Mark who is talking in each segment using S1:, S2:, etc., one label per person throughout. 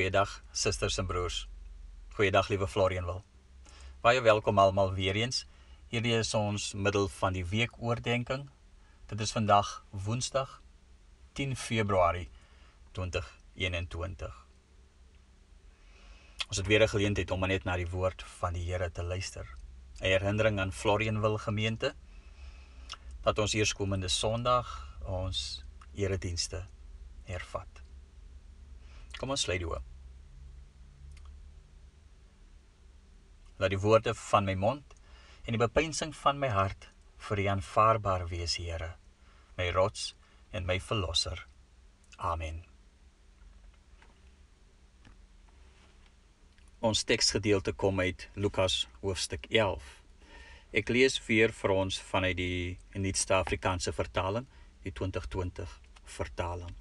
S1: Goeiedag susters en broers. Goeiedag liewe Florianwil. Baie welkom almal weer eens. Hierdie is ons middel van die week oordeenking. Dit is vandag Woensdag 10 Februarie 2021. Ons het weer 'n geleentheid om net na die woord van die Here te luister. 'n Herinnering aan Florianwil gemeente dat ons eerskomende Sondag ons eredienste hervat. Kom ons sluit die oë. Laat die woorde van my mond en die bepeinsing van my hart vir U aanvaarbaar wees, Here, my rots en my verlosser. Amen. Ons teksgedeelte kom uit Lukas hoofstuk 11. Ek lees weer vir ons vanuit die Nuutste Afrikaanse vertaling, die 2020 vertaling.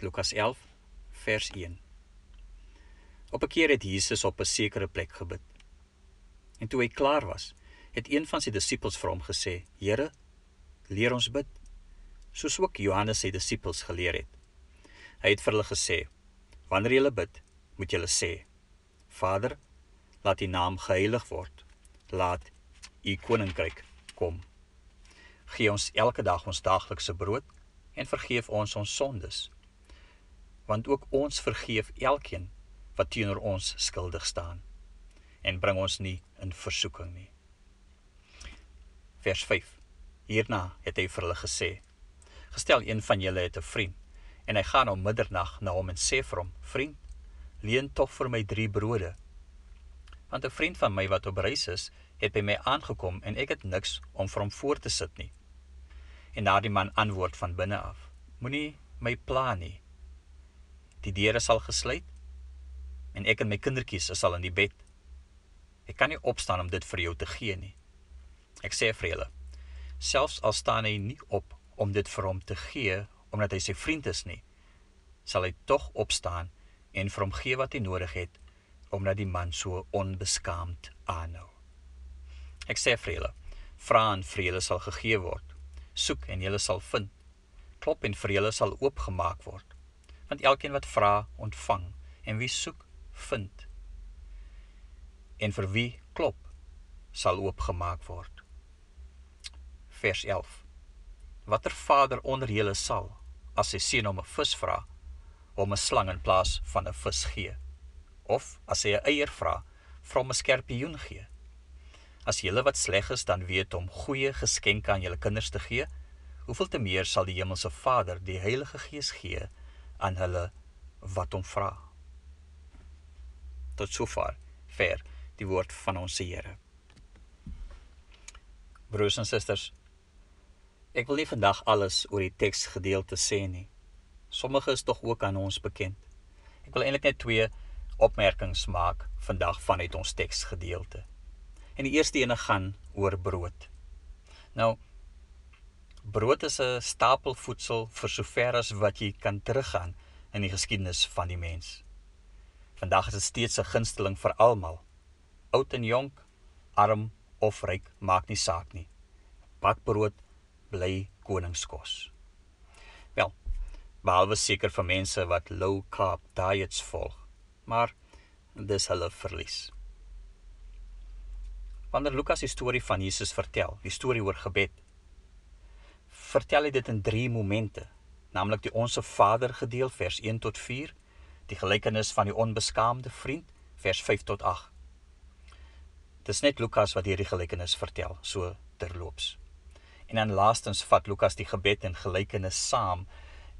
S1: Lukas 11 vers 1. Op 'n keer het Jesus op 'n sekere plek gebid. En toe hy klaar was, het een van sy disippels vir hom gesê: "Here, leer ons bid, soos ook Johannes sy disippels geleer het." Hy het vir hulle gesê: "Wanneer julle bid, moet julle sê: Vader, laat U naam geheilig word. Laat U koninkryk kom. Gee ons elke dag ons daaglikse brood en vergeef ons ons sondes." want ook ons vergeef elkeen wat teenoor ons skuldig staan en bring ons nie in versoeking nie. Vers 5. Hierna het hy vir hulle gesê: Gestel een van julle het 'n vriend en hy gaan om middernag na hom en sê vir hom: Vriend, leen tog vir my 3 brode. Want 'n vriend van my wat op reis is, het by my aangekom en ek het niks om vir hom voor te sit nie. En daardie man antwoord van binne af: Moenie my pla nie Die deure sal gesluit en ek en my kindertjies is al in die bed. Ek kan nie opstaan om dit vir jou te gee nie. Ek sê vir julle, selfs al staan hy nie op om dit vir hom te gee omdat hy sy vriend is nie, sal hy tog opstaan en vir hom gee wat hy nodig het omdat die man so onbeskaamd aanhou. Ek sê vir julle, vra en vir julle sal gegee word. Soek en julle sal vind. Klop en vir julle sal oopgemaak word want elkeen wat vra, ontvang en wie soek, vind. En vir wie klop, sal oopgemaak word. Vers 11. Watter vader onder julle sal as sy seun hom 'n vis vra, hom 'n slang in plaas van 'n vis gee? Of as hy 'n eier vra, vra hom 'n skorpioen gee? As julle wat sleg is dan weet om goeie geskenke aan julle kinders te gee, hoeveel te meer sal die hemelse Vader die Heilige Gees gee aan hulle wat hom vra. Tot sover ver die woord van ons Here. Broers en susters, ek wil nie vandag alles oor die teksgedeelte sê nie. Sommige is tog ook aan ons bekend. Ek wil eintlik net twee opmerkings maak vandag vanuit ons teksgedeelte. En die eerste ene gaan oor brood. Nou Brood is 'n stapelvoedsel vir sover as wat jy kan teruggaan in die geskiedenis van die mens. Vandag is dit steeds 'n gunsteling vir almal. Oud en jonk, arm of ryk, maak nie saak nie. Bakbrood bly koningskos. Wel, behalwe seker vir mense wat low carb diets volg, maar dis hulle verlies. Wanneer Lukas die storie van Jesus vertel, die storie oor gebed, vertel hy dit in 3 momente, naamlik die onsse Vader gedeel vers 1 tot 4, die gelykenis van die onbeskaamde vriend vers 5 tot 8. Dis net Lukas wat hierdie gelykenis vertel, so terloops. En dan laastens vat Lukas die gebed en gelykenis saam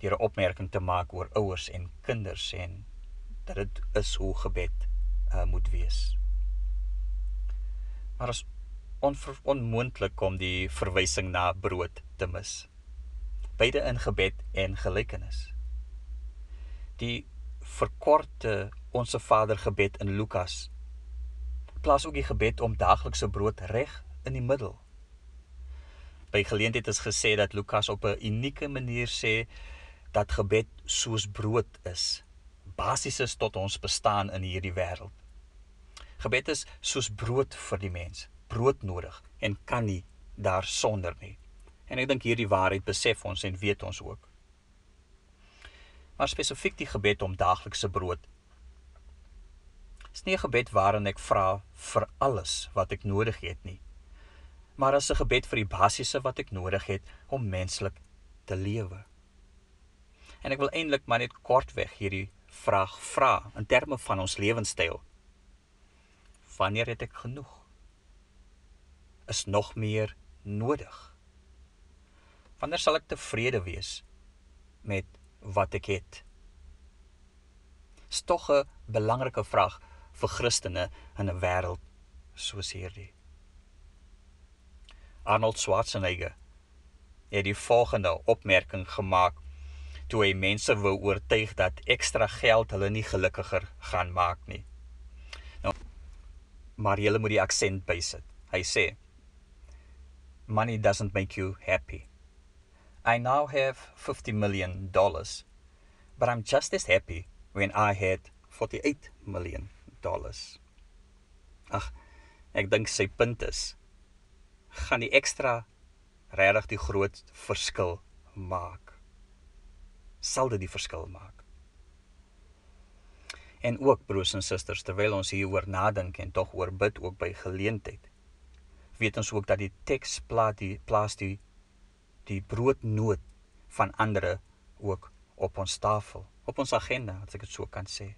S1: deur 'n opmerking te maak oor ouers en kinders en dat dit is hoe gebed uh, moet wees. Maar as onmoontlik om die verwysing na brood te mis. Beide in gebed en gelykenis. Die verkorte Onse Vader gebed in Lukas plaas ook die gebed om daaglikse brood reg in die middel. By geleentheid is gesê dat Lukas op 'n unieke manier sê dat gebed soos brood is, basies is tot ons bestaan in hierdie wêreld. Gebed is soos brood vir die mens brood nodig en kan nie daar sonder nie. En ek dink hierdie waarheid besef ons en weet ons ook. Maar spesifiek die gebed om daaglikse brood. Dit is nie 'n gebed waarin ek vra vir alles wat ek nodig het nie, maar as 'n gebed vir die basiese wat ek nodig het om menslik te lewe. En ek wil eintlik maar net kortweg hierdie vraag vra in terme van ons lewenstyl. Wanneer het ek genoeg? Is nog meer nodig? Wanneer sal ek tevrede wees met wat ek het? Dis tog 'n belangrike vraag vir Christene in 'n wêreld soos hierdie. Arnold Schwarzenegger het die volgende opmerking gemaak toe hy mense wou oortuig dat ekstra geld hulle nie gelukkiger gaan maak nie. Nou maar jy moet die aksent bysit. Hy sê money doesn't make you happy. I now have 50 million dollars, but I'm just as happy when I had 48 million dollars. Ag, ek dink sy punt is gaan die ekstra regtig die groot verskil maak. Sal dit die verskil maak? En ook broers en susters, terwyl ons hieroor nadink en tog oor bid ook by geleentheid, weet ons ook dat die teks plaas die plaas die die broodnood van ander ook op ons tafel, op ons agenda, as ek dit so kan sê.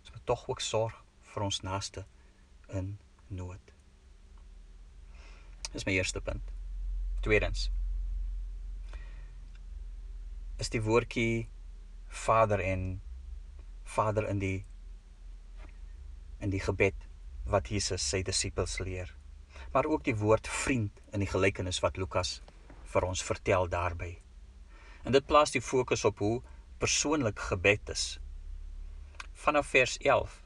S1: Ons moet tog ook sorg vir ons naaste in nood. Dis my eerste punt. Tweedens is die woordjie Vader en Vader in die in die gebed wat Jesus sy disippels leer. Maar ook die woord vriend in die gelykenis wat Lukas vir ons vertel daarby. En dit plaas die fokus op hoe persoonlik gebed is. Vanaf vers 11.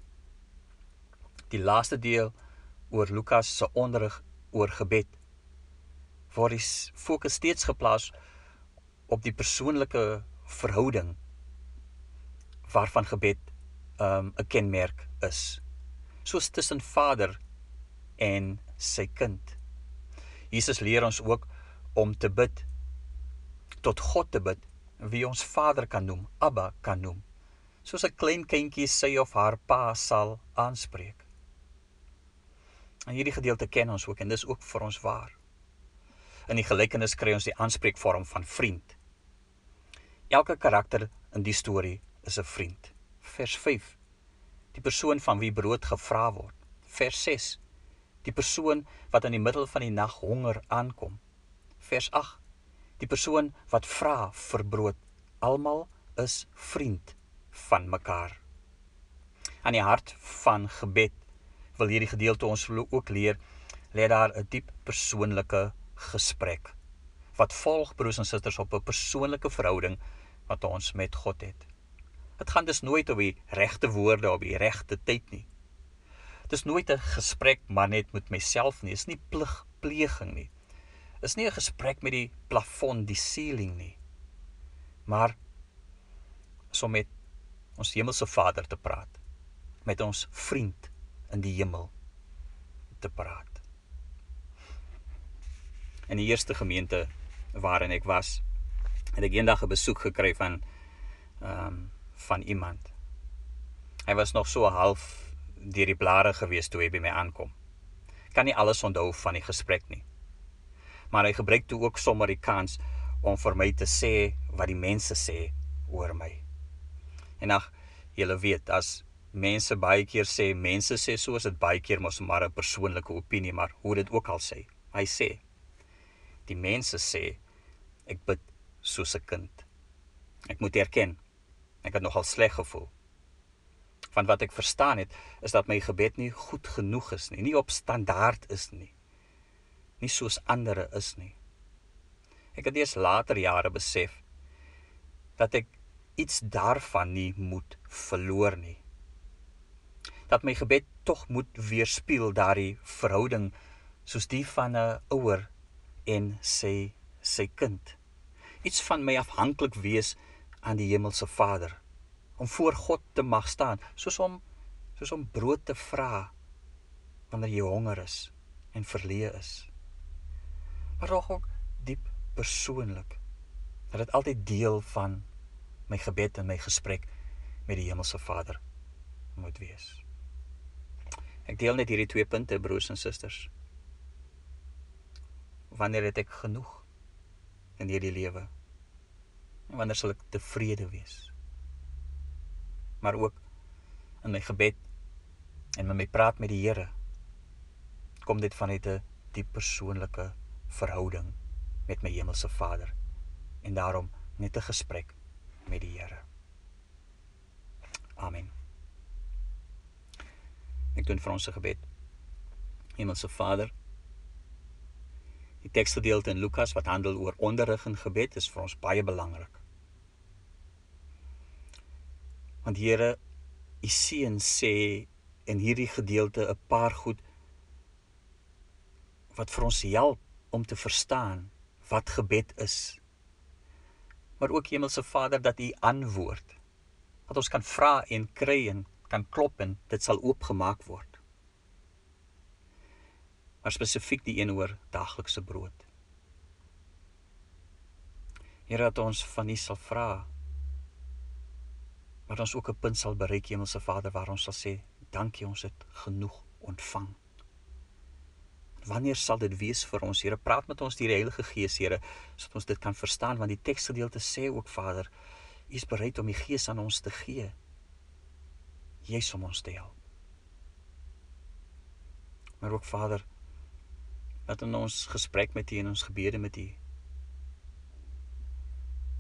S1: Die laaste deel oor Lukas se onderrig oor gebed waar die fokus steeds geplaas op die persoonlike verhouding waarvan gebed um, 'n kenmerk is. Soos tussen Vader en sy kind. Jesus leer ons ook om te bid tot God te bid wie ons Vader kan noem, Abba kan noem. Soos 'n klein kindjie sy of haar pa sal aanspreek. En hierdie gedeelte ken ons ook en dis ook vir ons waar. In die gelykenis kry ons die aanspreekvorm van vriend. Elke karakter in die storie is 'n vriend. Vers 5. Die persoon van wie brood gevra word. Vers 6. Die persoon wat in die middel van die nag honger aankom vers 8. Die persoon wat vra vir brood, almal is vriend van mekaar. Aan die hart van gebed wil hierdie gedeelte ons ook leer, lê daar 'n diep persoonlike gesprek wat volg broers en susters op 'n persoonlike verhouding wat ons met God het. Dit gaan dus nooit oor die regte woorde op die regte tyd nie. Dit is nooit 'n gesprek maar net met myself nie, is nie pligpleging nie is nie 'n gesprek met die plafon, die ceiling nie. Maar so met ons hemelse Vader te praat. Met ons vriend in die hemel te praat. In die eerste gemeente waarin ek was, het ek eendag 'n besoek gekry van ehm um, van iemand. Hy was nog so half deur die blare gewees toe hy by my aankom. Kan nie alles onthou van die gesprek nie maar hy gebruik toe ook sommer die kans om vir my te sê wat die mense sê oor my. En ag, julle weet as mense baie keer sê mense sê so is dit baie keer mos maar 'n persoonlike opinie, maar hoe dit ook al sê. Hy sê die mense sê ek bid soos 'n kind. Ek moet erken ek het nogal sleg gevoel. Van wat ek verstaan het is dat my gebed nie goed genoeg is nie, nie op standaard is nie nie soos ander is nie. Ek het eers later jare besef dat ek iets daarvan nie moet verloor nie. Dat my gebed tog moet weerspieël daardie verhouding soos die van 'n ouer en sy sy kind. Iets van my afhanklik wees aan die hemelse Vader om voor God te mag staan soos om soos om brood te vra wanneer jy honger is en verleë is maar ook diep persoonlik. Dat dit altyd deel van my gebed en my gesprek met die hemelse Vader moet wees. Ek deel net hierdie twee punte broers en susters. Wanneer het ek genoeg in hierdie lewe? En wanneer sal ek tevrede wees? Maar ook in my gebed en met my praat met die Here kom dit vanuit 'n diep persoonlike verhouding met my hemelse Vader en daarom net 'n gesprek met die Here. Amen. Ek doen vir ons 'n gebed. Hemelse Vader, die teksgedeelte in Lukas wat handel oor onderrig en gebed is vir ons baie belangrik. Want Here, U seun sê in hierdie gedeelte 'n paar goed wat vir ons help om te verstaan wat gebed is. Maar ook Hemelse Vader dat U antwoord. Dat ons kan vra en kry en kan klop en dit sal oopgemaak word. Maar spesifiek die een oor daaglikse brood. Here dat ons van U sal vra. Maar ons ook 'n punt sal bereik Hemelse Vader waar ons sal sê, dankie ons het genoeg ontvang. Wanneer sal dit wees vir ons? Here, praat met ons deur die Heilige Gees, Here, sodat ons dit kan verstaan want die teksgedeelte sê ook Vader, U is bereid om die Gees aan ons te gee. Jy's om ons te help. Maar ook Vader, dat in ons gesprek met U en ons gebede met U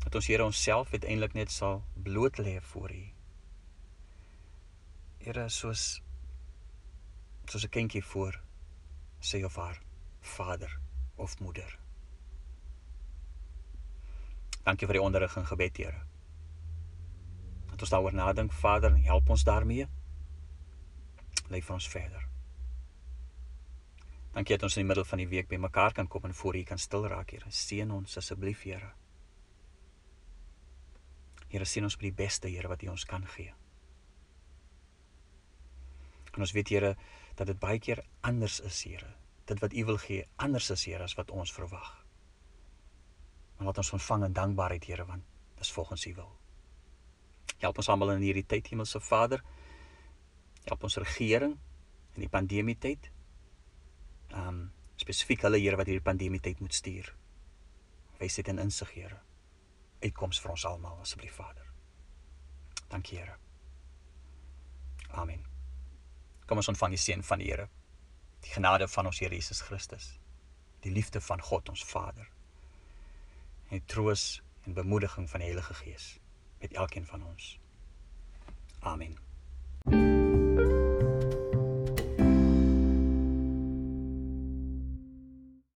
S1: dat ons Here onsself uiteindelik net sal bloot lê voor U. Here, soos soos 'n kindjie voor sy of haar vader of moeder. Dankie vir die onderrig en gebed, Here. Dat ons daaroor nadink, Vader, help ons daarmee. Lei vir ons verder. Dankie dat ons in die middel van die week bymekaar kan kom en voor U kan stil raak, Here. Seën ons asseblief, Here. Here, seën ons met die beste, Here, wat U ons kan gee. En ons weet Here dat dit baie keer anders is, Here. Dit wat U wil gee, anders is, Here, as wat ons verwag. Maar laat ons ontvang in dankbaarheid, Here, want dis volgens U wil. Help ons almal in hierdie tyd, Hemelse Vader. Help ons regering in die pandemie tyd. Ehm um, spesifiek hulle Here wat hierdie pandemie tyd moet stuur. Wys dit in insig, Here. Uitkoms vir ons almal asseblief, Vader. Dankie, Here. Amen. Kom ons ontvang die seën van die Here. Die genade van ons Here Jesus Christus. Die liefde van God ons Vader. En die troos en bemoediging van die Heilige Gees met elkeen van ons. Amen.